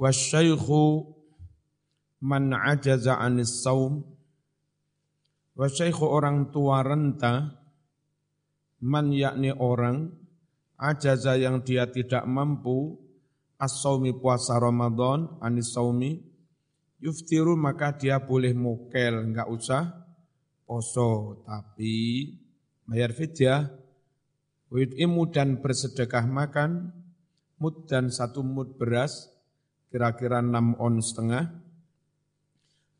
Wasyaikhu man ajaza anis saum. Wasyaikhu orang tua renta, man yakni orang, ajaza yang dia tidak mampu, as-saumi puasa Ramadan, anis saumi, yuftiru maka dia boleh mokel, enggak usah poso, tapi bayar fidyah, imu dan bersedekah makan, mud dan satu mud beras, kira-kira enam on setengah,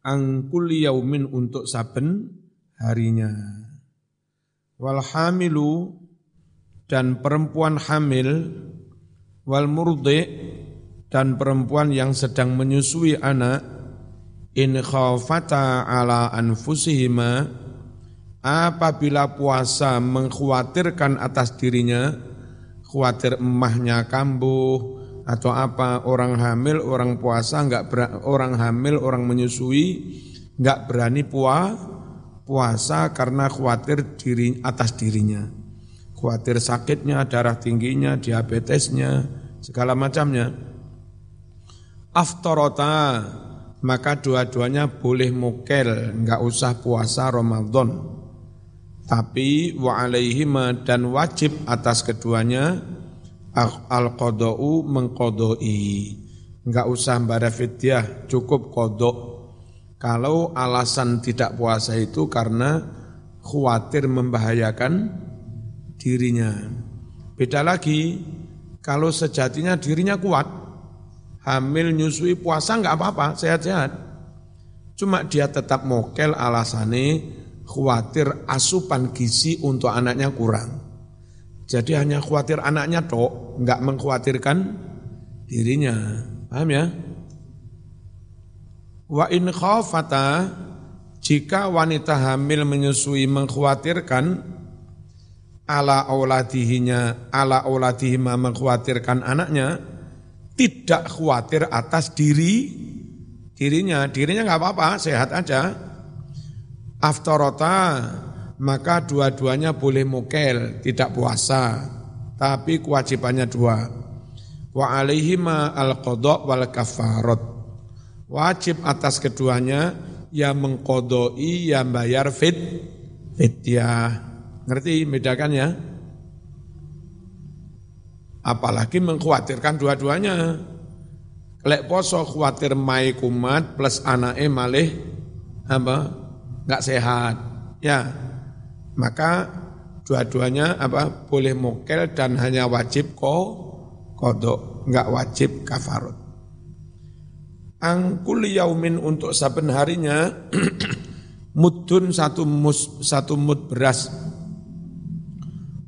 angkul yaumin untuk saben harinya. Wal hamilu dan perempuan hamil, wal murdi dan perempuan yang sedang menyusui anak, in khafata ala anfusihima, apabila puasa mengkhawatirkan atas dirinya, khawatir emahnya kambuh, atau apa? Orang hamil orang puasa nggak orang hamil orang menyusui nggak berani puah puasa karena khawatir diri atas dirinya. Khawatir sakitnya darah tingginya diabetesnya segala macamnya. Aftarota maka dua-duanya boleh mukel nggak usah puasa Ramadan. Tapi wa alaihima dan wajib atas keduanya al-qada'u mengkodoi. Enggak usah mbara fidyah, cukup kodok. Kalau alasan tidak puasa itu karena khawatir membahayakan dirinya. Beda lagi, kalau sejatinya dirinya kuat, hamil nyusui puasa enggak apa-apa, sehat-sehat. Cuma dia tetap mokel alasannya khawatir asupan gizi untuk anaknya kurang. Jadi hanya khawatir anaknya tok, enggak mengkhawatirkan dirinya. Paham ya? Wa in khafata jika wanita hamil menyusui mengkhawatirkan ala auladihinya ala auladihima mengkhawatirkan anaknya tidak khawatir atas diri dirinya dirinya nggak apa-apa sehat aja aftarota maka dua-duanya boleh mukel, tidak puasa, tapi kewajibannya dua. Wa alaihima al-qadha wal kafarat. Wajib atas keduanya yang mengkodoi, yang bayar fit, fidyah. Ngerti bedakan ya? Apalagi mengkhawatirkan dua-duanya. Lek poso khawatir mai kumat plus anake malih apa? Enggak sehat. Ya, maka dua-duanya apa boleh mokel dan hanya wajib ko kodok, enggak wajib kafarut. Angkul yaumin untuk saben harinya mudun satu mus, satu mud beras.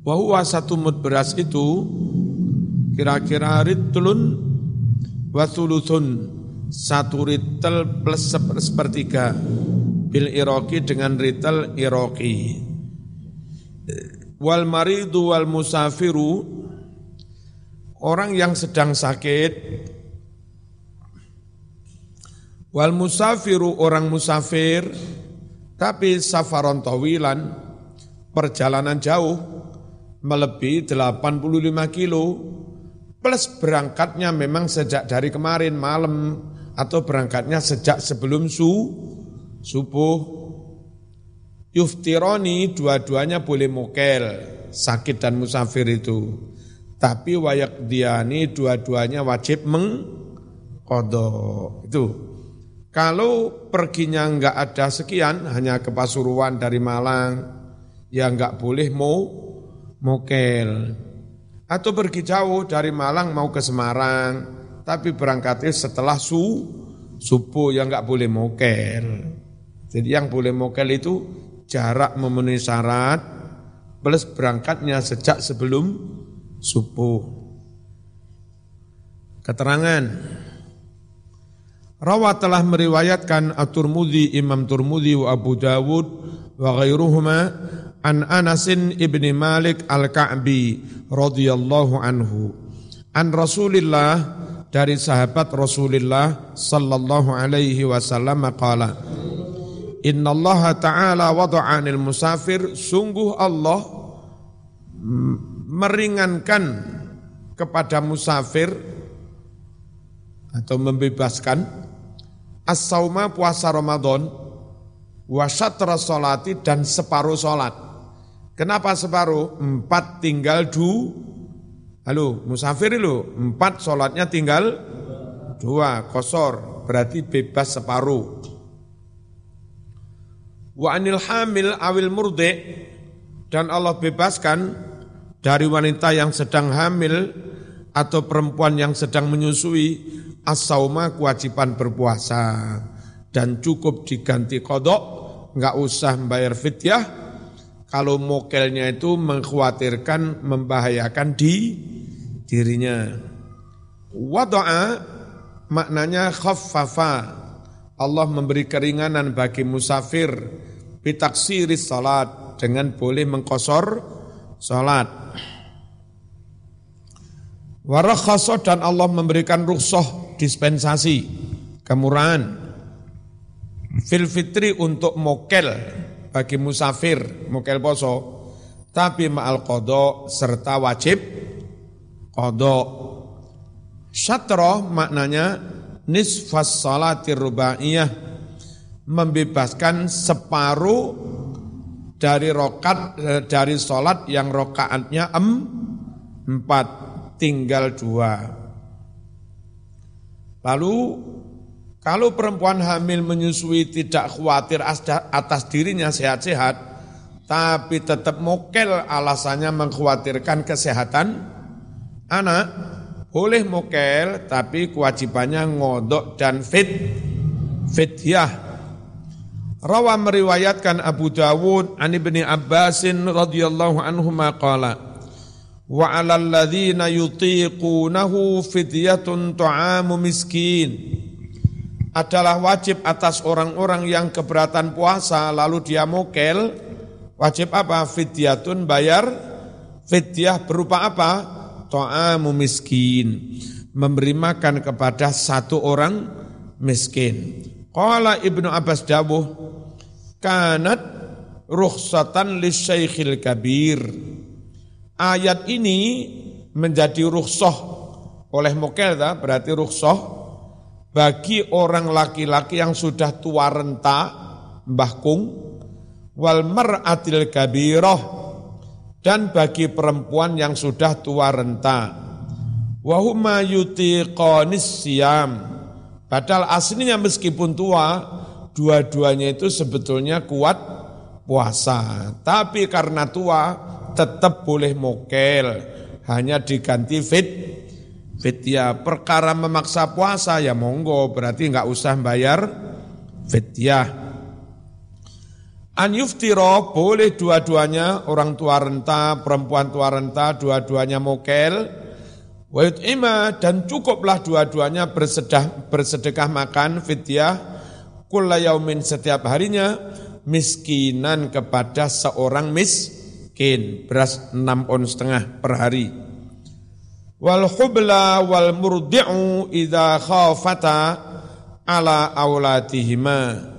Wahwa satu mud beras itu kira-kira ritulun wasulusun satu ritel plus sepertiga bil iroki dengan ritel iroki wal maridu wal musafiru orang yang sedang sakit. Wal musafiru orang musafir tapi safaron tawilan perjalanan jauh melebihi 85 kilo. Plus berangkatnya memang sejak dari kemarin malam atau berangkatnya sejak sebelum su subuh Yuftironi dua-duanya boleh mokel, sakit dan musafir itu. Tapi wayak diani dua-duanya wajib mengkodok. Itu. Kalau perginya enggak ada sekian, hanya ke Pasuruan dari Malang, ya enggak boleh mau mokel. Atau pergi jauh dari Malang mau ke Semarang, tapi berangkatnya setelah su, subuh yang enggak boleh mokel. Jadi yang boleh mokel itu jarak memenuhi syarat plus berangkatnya sejak sebelum subuh. Keterangan Rawat telah meriwayatkan At-Turmudi, Imam Turmudi wa Abu Dawud wa ghairuhuma an Anasin ibni Malik al-Ka'bi radhiyallahu anhu an Rasulillah dari sahabat Rasulullah sallallahu alaihi wasallam qala Inna Allah Ta'ala wada'anil musafir, sungguh Allah meringankan kepada musafir atau membebaskan as-sauma puasa Ramadan wa syatra salati dan separuh salat. Kenapa separuh? Empat tinggal du. Halo, musafir lu, empat salatnya tinggal dua, kosor, berarti bebas separuh. Wa anil hamil awil murde dan Allah bebaskan dari wanita yang sedang hamil atau perempuan yang sedang menyusui as-sauma kewajiban berpuasa. Dan cukup diganti kodok nggak usah membayar fidyah. Kalau mokelnya itu mengkhawatirkan membahayakan di dirinya. Wadoa maknanya khaffafa Allah memberi keringanan bagi musafir bitaksiri salat dengan boleh mengkosor salat. Warakhasoh dan Allah memberikan rukhsah dispensasi kemurahan. Fil fitri untuk mokel bagi musafir mokel poso. Tapi ma'al kodo serta wajib kodo syatro maknanya nisfas salatir rubaiyah membebaskan separuh dari rokat eh, dari solat yang rokaatnya em, empat tinggal dua. Lalu kalau perempuan hamil menyusui tidak khawatir atas dirinya sehat-sehat, tapi tetap mokel alasannya mengkhawatirkan kesehatan anak, boleh mokel tapi kewajibannya ngodok dan fit. Fityah. Rawa meriwayatkan Abu Dawud an Ibni Abbasin radhiyallahu anhu maqala wa 'alal ladzina yutiqunahu fidyatun ta'amu miskin. Adalah wajib atas orang-orang yang keberatan puasa lalu dia mokel. Wajib apa? Fidyatun bayar. Fidyah berupa apa ta'amu miskin, memberi makan kepada satu orang miskin. Qala Ibnu Abbas dawuh, kanat rukhsatan lisyaikhil kabir. Ayat ini menjadi rukhsah oleh Mukelda, berarti rukhsah bagi orang laki-laki yang sudah tua renta, mbah kung, wal mar'atil kabirah, dan bagi perempuan yang sudah tua renta. Wahuma yutiqanis siam. Padahal aslinya meskipun tua, dua-duanya itu sebetulnya kuat puasa. Tapi karena tua, tetap boleh mokel. Hanya diganti fit. Fit ya perkara memaksa puasa ya monggo, berarti nggak usah bayar fidyah. An yuftiro boleh dua-duanya orang tua renta, perempuan tua renta, dua-duanya mokel. Wa ima dan cukuplah dua-duanya bersedah, bersedekah makan fidyah kulla yaumin setiap harinya miskinan kepada seorang miskin beras enam on setengah per hari. Wal hubla wal murdi'u idza khafata ala aulatihima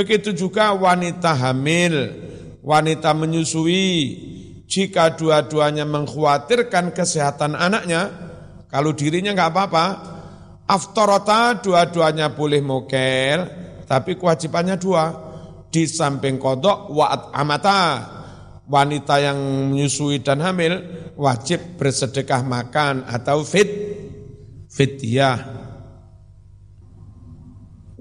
Begitu juga wanita hamil, wanita menyusui, jika dua-duanya mengkhawatirkan kesehatan anaknya, kalau dirinya nggak apa-apa, aftorota dua-duanya boleh mokel, tapi kewajibannya dua, di samping kodok waat amata, wanita yang menyusui dan hamil wajib bersedekah makan atau fit fidyah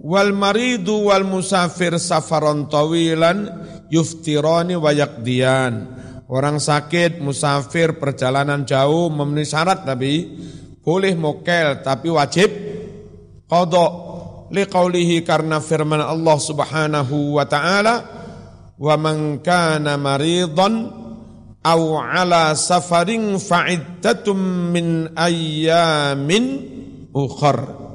wal maridu wal musafir safaron tawilan yuftirani wa yakdian. Orang sakit, musafir, perjalanan jauh memenuhi syarat tapi boleh mokel tapi wajib kodok. Liqaulihi karena firman Allah subhanahu wa ta'ala wa man kana maridan aw ala safarin fa'iddatum min ayyamin ukhar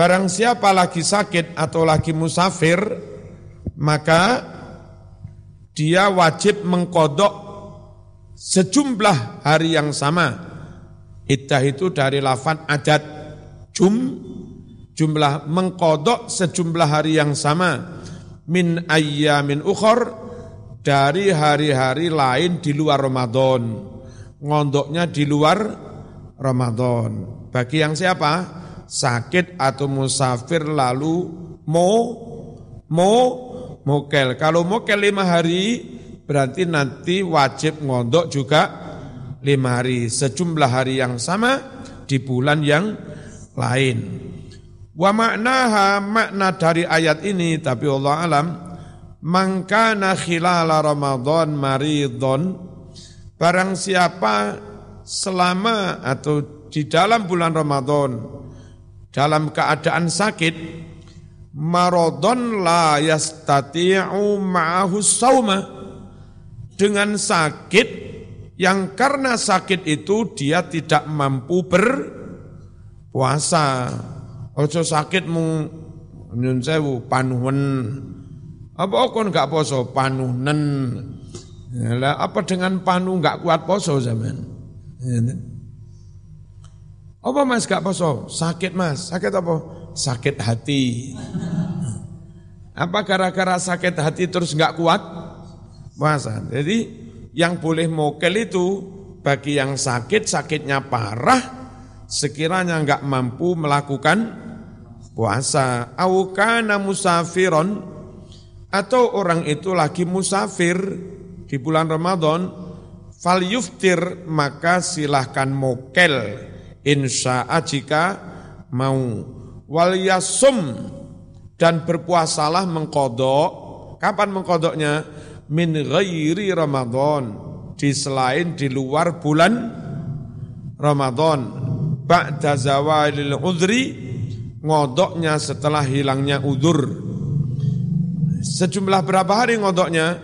Barang siapa lagi sakit atau lagi musafir, maka dia wajib mengkodok sejumlah hari yang sama. Iddah itu dari lafad adat jum, jumlah mengkodok sejumlah hari yang sama. Min ayyamin ukhor, dari hari-hari lain di luar Ramadan. Ngondoknya di luar Ramadan. Bagi yang siapa? Sakit atau musafir lalu mo mo mokel. Kalau mokel lima hari berarti nanti wajib ngondok juga lima hari. Sejumlah hari yang sama di bulan yang lain. Wa maknaha makna dari ayat ini tapi Allah alam mangkana khilala Ramadan maridon barang siapa selama atau di dalam bulan Ramadan dalam keadaan sakit marodon la yastati'u ma'ahu sauma dengan sakit yang karena sakit itu dia tidak mampu berpuasa. Ojo sakit mu nyun sewu panuhen. Apa kon gak poso panunen. Lah apa dengan panu gak kuat poso zaman? Apa mas gak poso? Sakit mas. Sakit apa? Sakit hati. Apa gara-gara sakit hati terus gak kuat? Puasa. Jadi yang boleh mokel itu bagi yang sakit, sakitnya parah, sekiranya nggak mampu melakukan puasa. Awukana musafiron, atau orang itu lagi musafir di bulan Ramadan, fal yuftir maka silahkan mokel insya'a jika mau. Wal yasum dan berpuasalah mengkodok. Kapan mengkodoknya? Min ghairi Ramadan. Di selain di luar bulan Ramadan. Ba'da zawalil udri ngodoknya setelah hilangnya udur. Sejumlah berapa hari ngodoknya?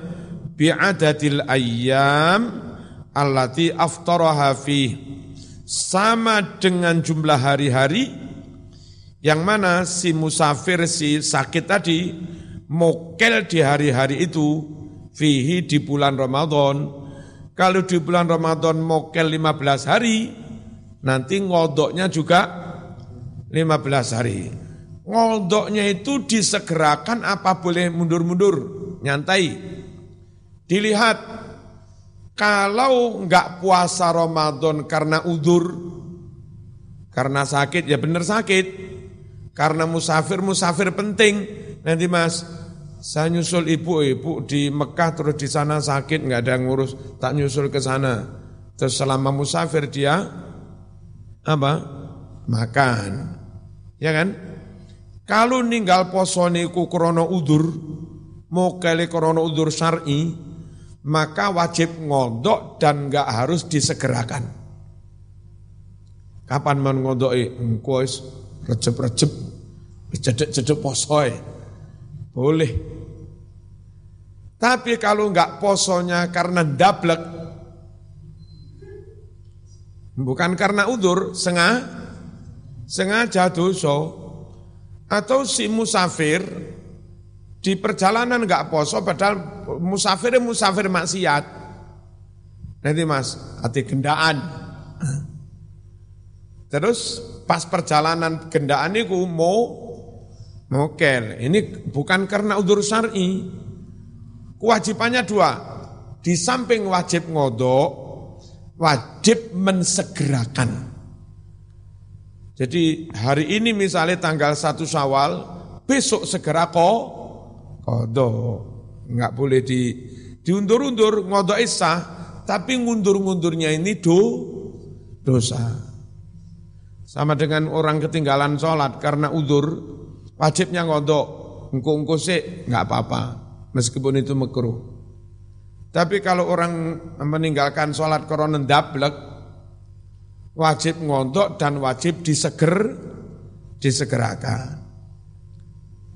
Bi'adatil ayyam allati aftaraha fih sama dengan jumlah hari-hari yang mana si musafir si sakit tadi mokel di hari-hari itu fihi di bulan Ramadan. Kalau di bulan Ramadan mokel 15 hari, nanti ngodoknya juga 15 hari. Ngodoknya itu disegerakan apa boleh mundur-mundur, nyantai. Dilihat kalau enggak puasa Ramadan karena udur, karena sakit, ya benar sakit. Karena musafir, musafir penting. Nanti mas, saya nyusul ibu, ibu di Mekah terus di sana sakit, enggak ada ngurus, tak nyusul ke sana. Terus selama musafir dia apa? Makan. Ya kan? Kalau ninggal poso niku krono udur, mau kali krono udur syar'i, maka wajib ngodok dan enggak harus disegerakan. Kapan mau ngodoi? Engko recep-recep, cedek-cedek posoy. Boleh. Tapi kalau enggak posonya karena dablek, bukan karena udur, sengaja, sengaja dosa, atau si musafir di perjalanan enggak poso padahal musafir musafir maksiat. Nanti mas, hati gendaan. Terus pas perjalanan gendaan itu mau mokel. Ini bukan karena udur syar'i. Kewajibannya dua. Di samping wajib ngodok, wajib mensegerakan. Jadi hari ini misalnya tanggal satu Syawal, besok segera kok kodok. Enggak boleh di diundur-undur, ngodok isah, tapi ngundur-ngundurnya ini do, dosa. Sama dengan orang ketinggalan sholat karena udur, wajibnya ngodok, engkau-engkau sih, enggak apa-apa, meskipun itu makruh. Tapi kalau orang meninggalkan sholat korona dablek, wajib ngodok dan wajib diseger, disegerakan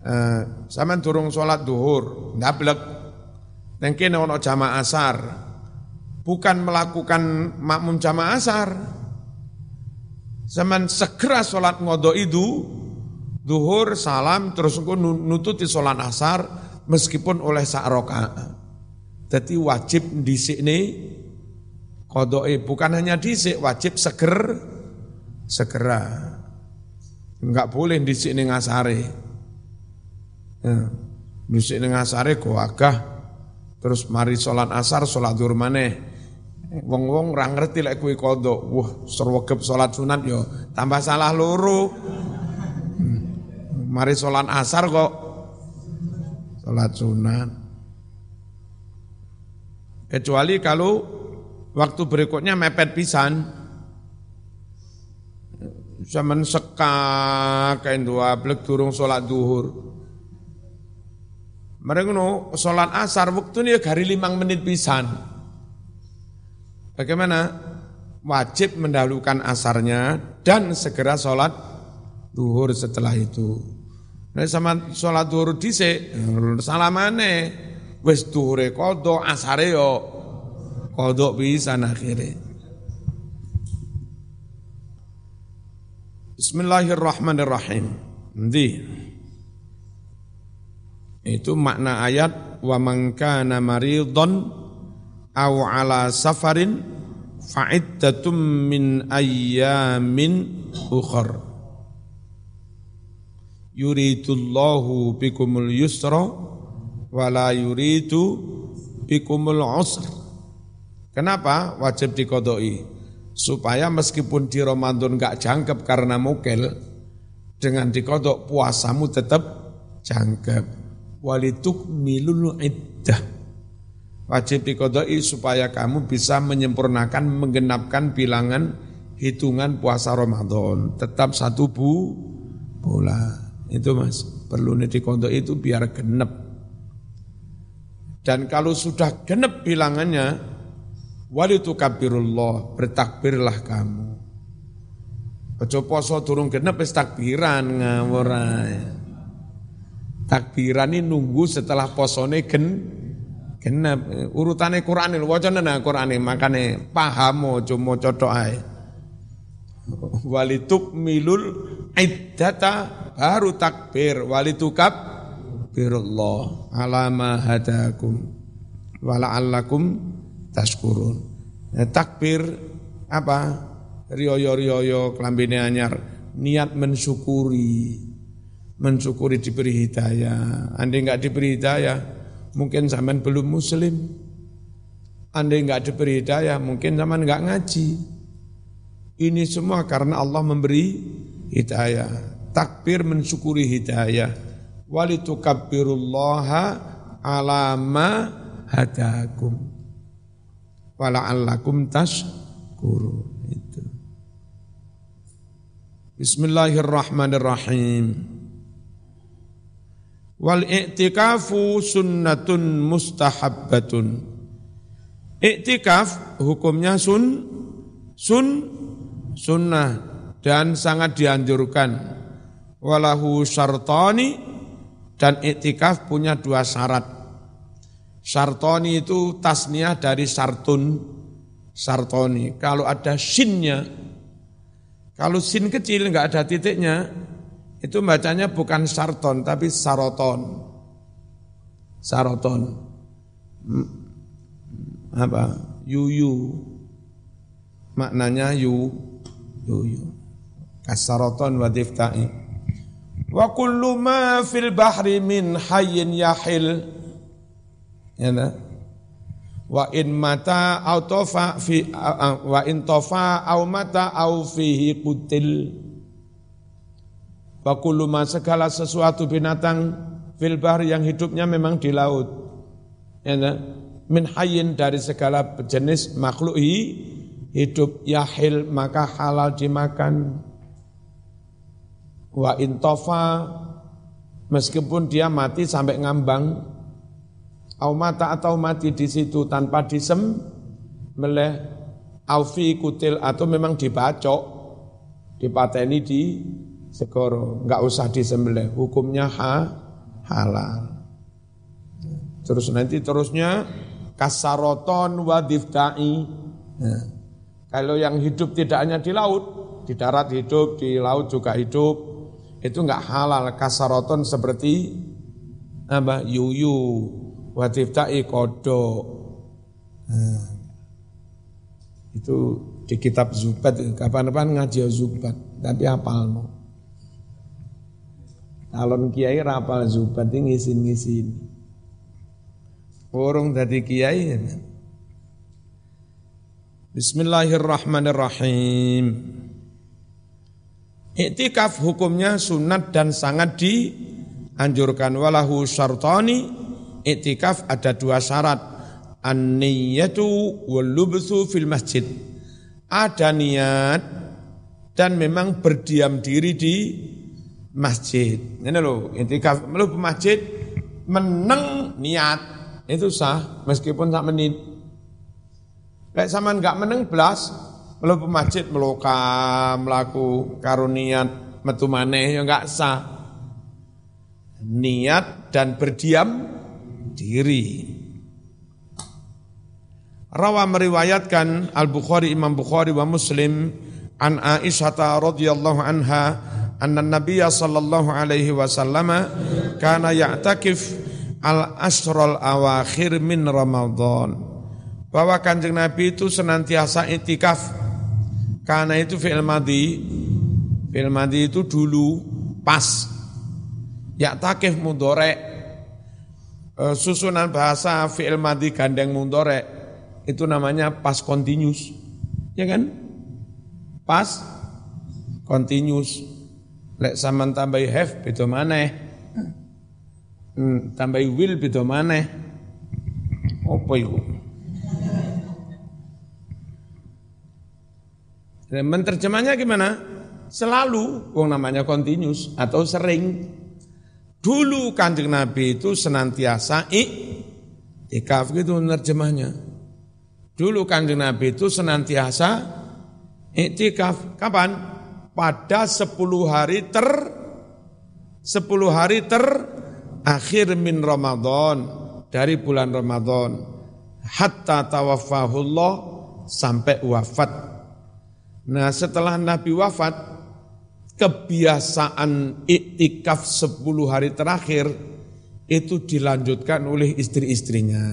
eh, sampean durung sholat duhur, ndablek. Neng kene ono jamaah asar. Bukan melakukan makmum jamaah asar. Zaman segera sholat ngodo itu, duhur, salam, terus nututi sholat asar, meskipun oleh sak Jadi wajib di sini kodoi bukan hanya disik, wajib seger, segera. Enggak boleh di sini ngasare. Ya. Bisik ning asare agah terus mari sholat asar sholat zuhur maneh. Wong-wong ora ngerti lek kuwi kodok. Wah, serwegep sholat sunat yo tambah salah loro. Mari sholat asar kok sholat sunat. Kecuali kalau waktu berikutnya mepet pisan, zaman seka kain dua blek durung sholat duhur. Mereka no sholat asar waktu ini gari limang menit pisan. Bagaimana? Wajib mendahulukan asarnya dan segera sholat duhur setelah itu. Nah sama sholat duhur dise, salamane, wes duhure kodok, asare yo kodok bisa akhirnya. Bismillahirrahmanirrahim. Nanti. Itu makna ayat wa man kana maridun aw ala safarin fa'iddatum min ayyamin ukhra. Yuridullahu bikumul yusra wa la yuridu bikumul usra. Kenapa wajib dikodoi? Supaya meskipun di Ramadan gak jangkep karena mukel, dengan dikodok puasamu tetap jangkep walituk milul iddah. Wajib dikodoi supaya kamu bisa menyempurnakan, menggenapkan bilangan hitungan puasa Ramadan. Tetap satu bu bola. Itu mas, perlu dikodoi itu biar genep. Dan kalau sudah genep bilangannya, walitukabirullah, bertakbirlah kamu. Ojo poso turun genep wis takbiran ngawur takbiran ini nunggu setelah posone gen genep. Urutane Quran lho waca nang Quran makane paham cuma cocok ae. Walituk milul iddata baru takbir. Walitukab birullah alama hadakum wala'allakum taskurun ya, takbir apa? Riyoyo-riyoyo kelambine anyar. Niat mensyukuri mensyukuri diberi hidayah. Andai enggak diberi hidayah, mungkin zaman belum muslim. Andai enggak diberi hidayah, mungkin zaman enggak ngaji. Ini semua karena Allah memberi hidayah. Takbir mensyukuri hidayah. Walitukabbirullaha ala ma hadakum. Wala'allakum tashkurun. Itu. Bismillahirrahmanirrahim. Wal i'tikafu sunnatun mustahabbatun. Iktikaf hukumnya sun sun sunnah dan sangat dianjurkan. Walahu syartani dan iktikaf punya dua syarat. Syartoni itu tasniah dari sartun, sartoni. Kalau ada sinnya, kalau sin kecil nggak ada titiknya, itu bacanya bukan sarton tapi saroton. Saroton. Hmm. Apa? Yuyu. Maknanya yu yuyu. Kasaroton wa difta'i. Wa kullu ma fil bahri min hayyin yahil. Ya nah? Wa in mata au tofa fi wa in tofa au mata au fihi kutil. Wakuluma segala sesuatu binatang fil yang hidupnya memang di laut. Ya, min hayyin dari segala jenis makhluk hidup yahil maka halal dimakan. Wa intofa meskipun dia mati sampai ngambang au mata atau mati di situ tanpa disem meleh au fi kutil atau memang dibacok dipateni di segoro, nggak usah disembelih, hukumnya ha, halal. Terus nanti terusnya kasaroton wadiftai. Nah, kalau yang hidup tidak hanya di laut, di darat hidup, di laut juga hidup, itu nggak halal. Kasaroton seperti apa? Yuyu, wadiftai kodok. Nah, itu di kitab Zubat, kapan-kapan ngaji Zubat, tapi apal no. Alon kiai rapal zubat ngisin-ngisin. Orang dari kiai. Bismillahirrahmanirrahim. Iktikaf hukumnya sunat dan sangat dianjurkan walahu syartani iktikaf ada dua syarat an-niyatu wal fil masjid ada niat dan memang berdiam diri di masjid. Ini loh, intikaf melu masjid meneng niat itu sah meskipun sak menit. Lek sampean enggak meneng belas melu masjid meloka melaku karo metu maneh ya enggak sah. Niat dan berdiam diri. Rawa meriwayatkan Al-Bukhari Imam Bukhari wa Muslim an Aisyah radhiyallahu anha anna Nabiya sallallahu alaihi wasallam kana ya'takif al asral awakhir min Ramadan. Bahwa kanjeng Nabi itu senantiasa itikaf. Karena itu fi'il madhi. Fi'il madhi itu dulu pas. Ya'takif mudore e, susunan bahasa fi'il madhi gandeng mudore itu namanya pas continuous. Ya kan? Pas continuous lek sampean tambahi have beda maneh hmm, tambahi will beda maneh apa iku Dan menerjemahnya gimana? Selalu, wong namanya continuous atau sering. Dulu kanjeng Nabi itu senantiasa i, ikaf gitu menerjemahnya. Dulu kanjeng Nabi itu senantiasa Iktikaf kapan? Pada 10 hari ter 10 hari ter akhir min Ramadan dari bulan Ramadan hatta tawaffahullah sampai wafat. Nah, setelah Nabi wafat kebiasaan iktikaf 10 hari terakhir itu dilanjutkan oleh istri-istrinya.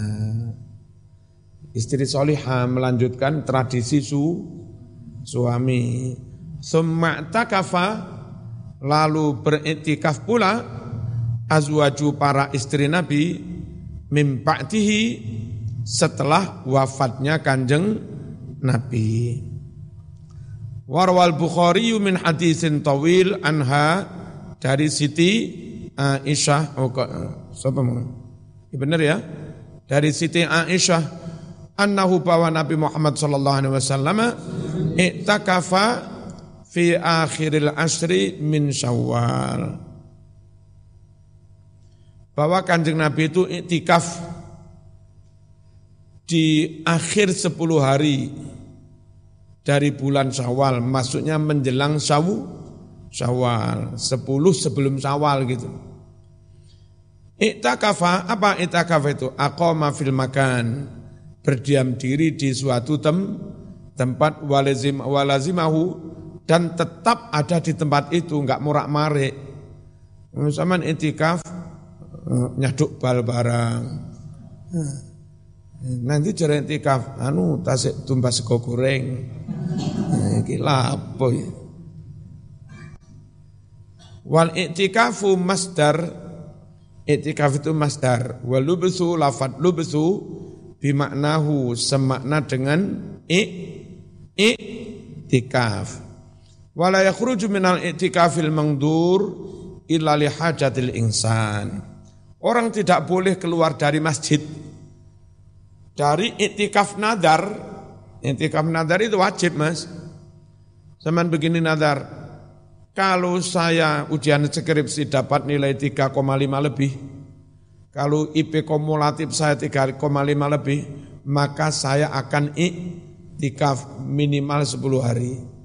Istri solihah melanjutkan tradisi su suami. Summa takafa lalu beriktikaf pula azwaju para istri Nabi mimpaktihi setelah wafatnya kanjeng Nabi. Warwal Bukhari min hadisin tawil anha dari Siti Aisyah. Oh, siapa mau? Ya, benar ya? Dari Siti Aisyah annahu bahwa Nabi Muhammad sallallahu alaihi wasallam i'takafa fi akhiril asri min Syawal. Bahwa Kanjeng Nabi itu iktikaf di akhir 10 hari dari bulan Syawal, maksudnya menjelang Syawu, Syawal, 10 sebelum Syawal gitu. Iktakafa, apa iktakafa itu? Aqama fil makan, berdiam diri di suatu tem, tempat walazim walazimahu dan tetap ada di tempat itu nggak murak marik. Zaman itikaf eh, nyaduk bal barang. Nanti cara itikaf anu tasik tumbas sego goreng. Iki apa ya? Wal itikafu masdar Itikaf itu masdar Walubsu lafad lubsu bimaknahu semakna dengan i i'tikaf wala yakhruju minal i'tikafil mangdur illa li hajatil insan. Orang tidak boleh keluar dari masjid. Dari i'tikaf nadar. I'tikaf nadar itu wajib Mas. Zaman begini nadar. Kalau saya ujian skripsi dapat nilai 3,5 lebih. Kalau IP kumulatif saya 3,5 lebih, maka saya akan iktikaf minimal 10 hari.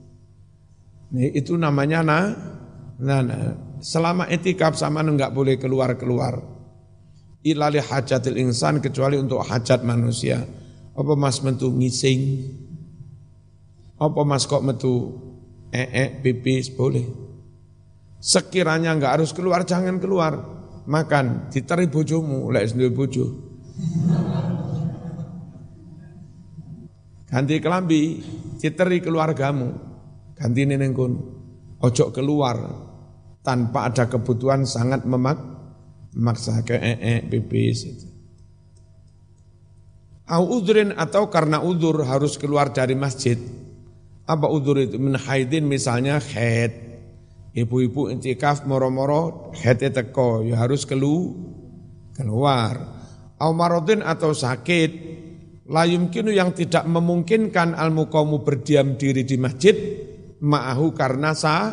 Itu namanya nah, nah, nah. selama itikaf sama enggak boleh keluar-keluar. Ilali hajatil insan kecuali untuk hajat manusia. Apa mas mentu ngising? Apa mas kok metu ee pipis boleh. Sekiranya enggak harus keluar jangan keluar makan, diteri bojomu, lek sendiri bojo. Ganti kelambi, diteri keluargamu, ganti neneng kun. Ojo keluar tanpa ada kebutuhan sangat memak memaksa ke ee pipis itu. Au udrin atau karena udur harus keluar dari masjid. Apa udur itu? Min haidin misalnya haid. Ibu-ibu intikaf moro-moro hete teko ya harus kelu keluar. Au marodin atau sakit la yumkinu yang tidak memungkinkan al muqamu berdiam diri di masjid ma'ahu karena sa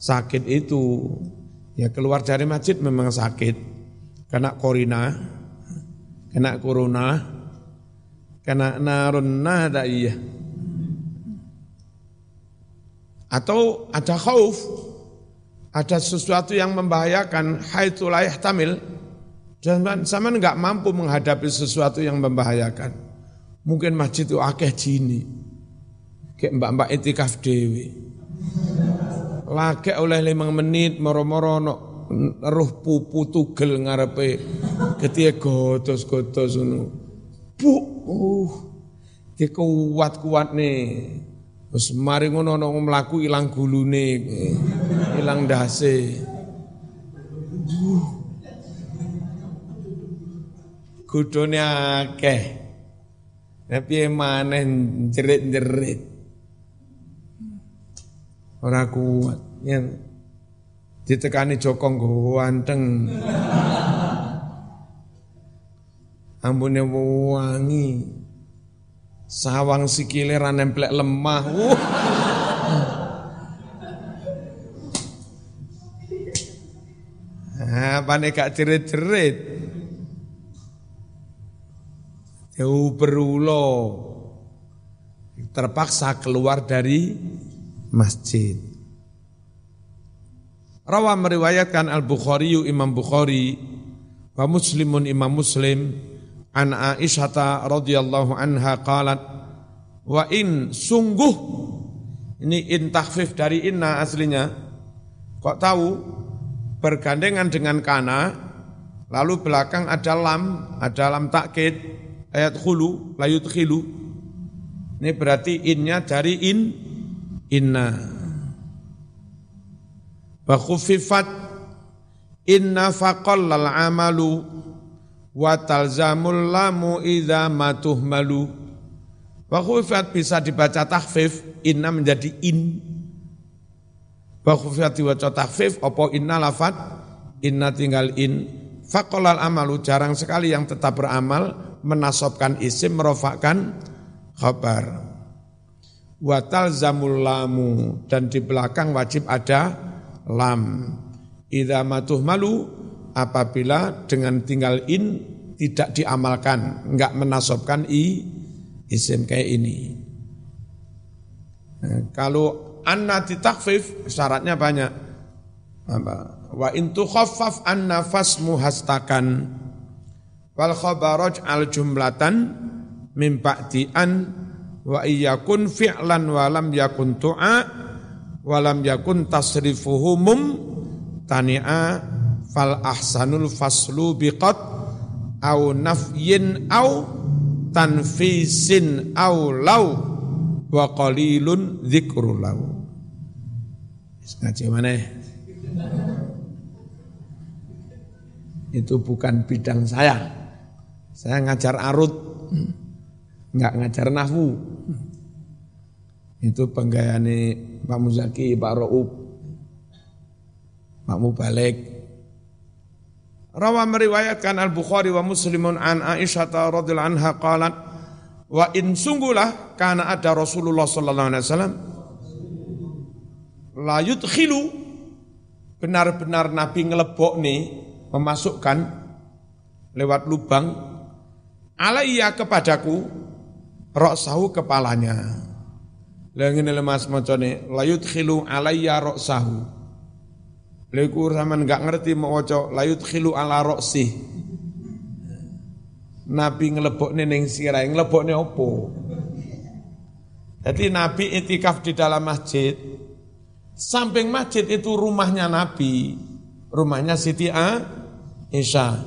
sakit itu. Ya keluar dari masjid memang sakit. Kena korina, kena corona, kena narun nada iya. Atau ada khauf, ada sesuatu yang membahayakan haitsu la tamil dan sama enggak mampu menghadapi sesuatu yang membahayakan. Mungkin masjid itu akeh jini. Kayak mbak-mbak itikaf dewi. Lagi oleh lima menit moro-moro no roh pupu tugel ngarepe ketika gotos-gotos ngono. Bu, uh, dia kuat-kuat nih. Terus mari ngono ono mlaku ilang gulune, ilang dase. Kudune akeh. Tapi maneh jerit-jerit. Ora kuat. Ya. Ditekani Joko ganteng. Ambune wangi sawang sikile ra nemplek lemah. Uh. Apa nih gak cerit-cerit? Jauh berulo. Terpaksa keluar dari masjid. Rawa meriwayatkan Al-Bukhari Imam Bukhari wa Muslimun Imam Muslim. An Aisyah radhiyallahu anha qalat wa in sungguh ini in takhfif dari inna aslinya kok tahu? Bergandengan dengan kana lalu belakang ada lam ada lam takkid ayat khulu layut khilu ini berarti innya dari in inna. Wa khuffifat. Inna faqallal amalu. Wa talzamul lamu idza matuhmalu wa bisa dibaca takhfif. Inna menjadi in. Wa khufat diwaca takhfif apa inna lafat inna tinggal in. Faqalal amalu jarang sekali yang tetap beramal menasobkan isim merofakkan khabar wa talzamul lamu dan di belakang wajib ada lam idza matuhmalu apabila dengan tinggal in tidak diamalkan, enggak menasobkan i isim kayak ini. Nah, kalau anna ditakfif syaratnya banyak. Apa? Wa in tukhaffaf an nafas muhastakan wal khabaraj al jumlatan min ba'di an wa iyakun fi'lan wa lam yakun tu'a wa lam yakun tasrifuhu mum tani'a fal ahsanul faslu biqat au nafyin au tanfisin au lau wa qalilun dzikru lau. Ngaji mana? Itu bukan bidang saya. Saya ngajar arut enggak ngajar nahwu itu penggayane Pak Muzaki, Pak Ra'ub, Pak Mubalik, Rawa meriwayatkan Al-Bukhari wa Muslimun an Aisyah radhiyallahu anha qalat wa in sungguhlah karena ada Rasulullah sallallahu alaihi wasallam la yudkhilu. Benar-benar Nabi ngelebok nih memasukkan lewat lubang alaiya kepadaku roksahu kepalanya. Lah ngene lemas macane la yudkhilu alaiya roksahu Leku zaman nggak ngerti mau layut khilu ala roksi. Nabi ngelebok neneng sirai ngelebok opo. Jadi Nabi itikaf di dalam masjid. Samping masjid itu rumahnya Nabi, rumahnya Siti A, Isya.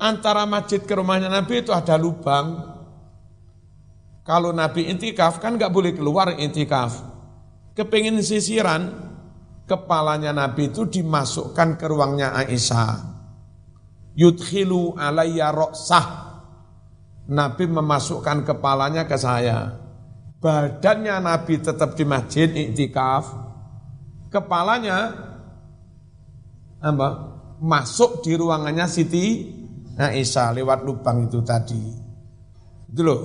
Antara masjid ke rumahnya Nabi itu ada lubang. Kalau Nabi intikaf kan nggak boleh keluar intikaf. Kepingin sisiran, kepalanya Nabi itu dimasukkan ke ruangnya Aisyah. Yudhilu alayya roksah. Nabi memasukkan kepalanya ke saya. Badannya Nabi tetap di masjid iktikaf. kepalanya apa? masuk di ruangannya Siti Aisyah lewat lubang itu tadi. Itu loh.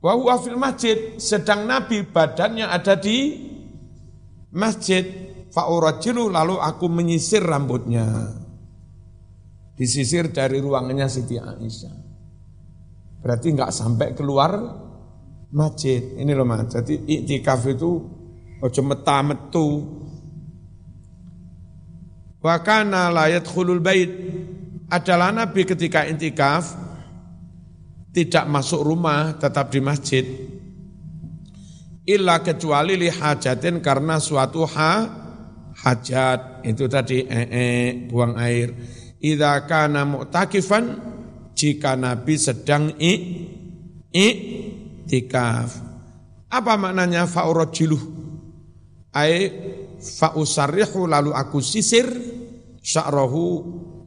Wa huwa fil masjid, sedang Nabi badannya ada di masjid. Fa'urajilu lalu aku menyisir rambutnya. Disisir dari ruangannya Siti Aisyah. Berarti enggak sampai keluar masjid. Ini loh mas. Jadi iktikaf itu ojo meta metu. Wa kana la yadkhulul bait. Adalah Nabi ketika intikaf tidak masuk rumah, tetap di masjid. Illa kecuali li hajatin karena suatu ha, hajat itu tadi ee, -e, buang air. Idza kana mu'takifan jika Nabi sedang i i tikaf. Apa maknanya fa'urajiluh? Ai fa'usarrihu lalu aku sisir sya'rahu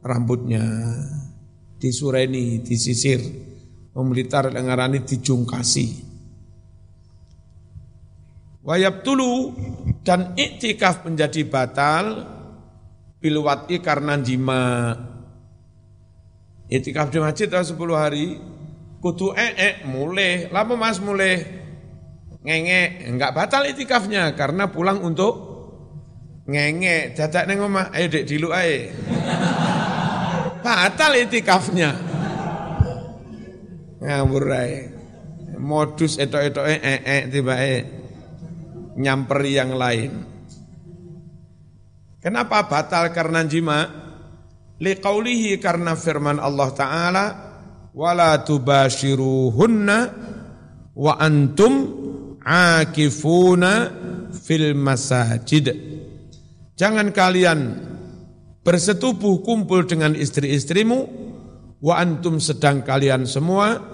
rambutnya. Disureni, disisir. Memelitar lengarani dijungkasi. Wayab tulu dan iktikaf menjadi batal bilwati karena jima. Iktikaf di masjid 10 hari kudu ee mulai lama mas mulai ngenge enggak batal itikafnya karena pulang untuk ngenge dadak neng omah ayo dek dilu ae. Batal itikafnya ngawur ae. Modus etok-etok ee -e, tiba -e, nyamperi yang lain. Kenapa batal? Karena jima. Liqaulihi karena firman Allah taala wala tubashiruhunna wa antum akifuna fil masajid. Jangan kalian bersetubuh kumpul dengan istri-istrimu wa antum sedang kalian semua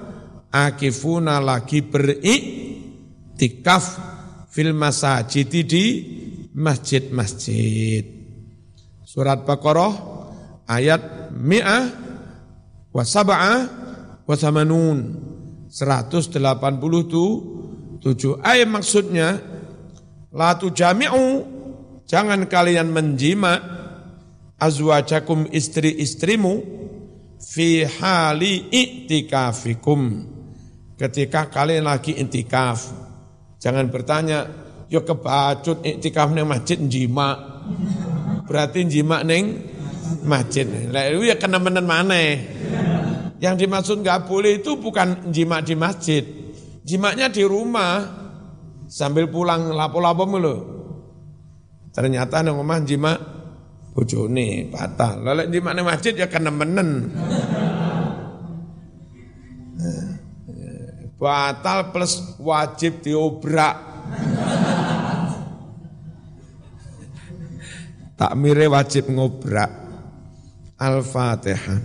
akifuna lagi beriktikaf fil masajid di masjid-masjid. Surat Baqarah ayat mi'ah wa sab'ah wasamanun 187 ayat maksudnya la tujami'u jangan kalian menjima azwajakum istri-istrimu fi hali i'tikafikum ketika kalian lagi intikaf jangan bertanya yo kebacut iktikaf neng masjid jima berarti jima neng masjid. Lah ya kena menen mana yang dimaksud nggak boleh itu bukan jima di masjid, jimaknya di rumah. Sambil pulang lapo-lapo mulu. Ternyata nang omah jima bojone batal. Lalu jima di masjid ya kena Batal plus wajib diobrak. Takmire wajib ngobrak. Al-Fatihah.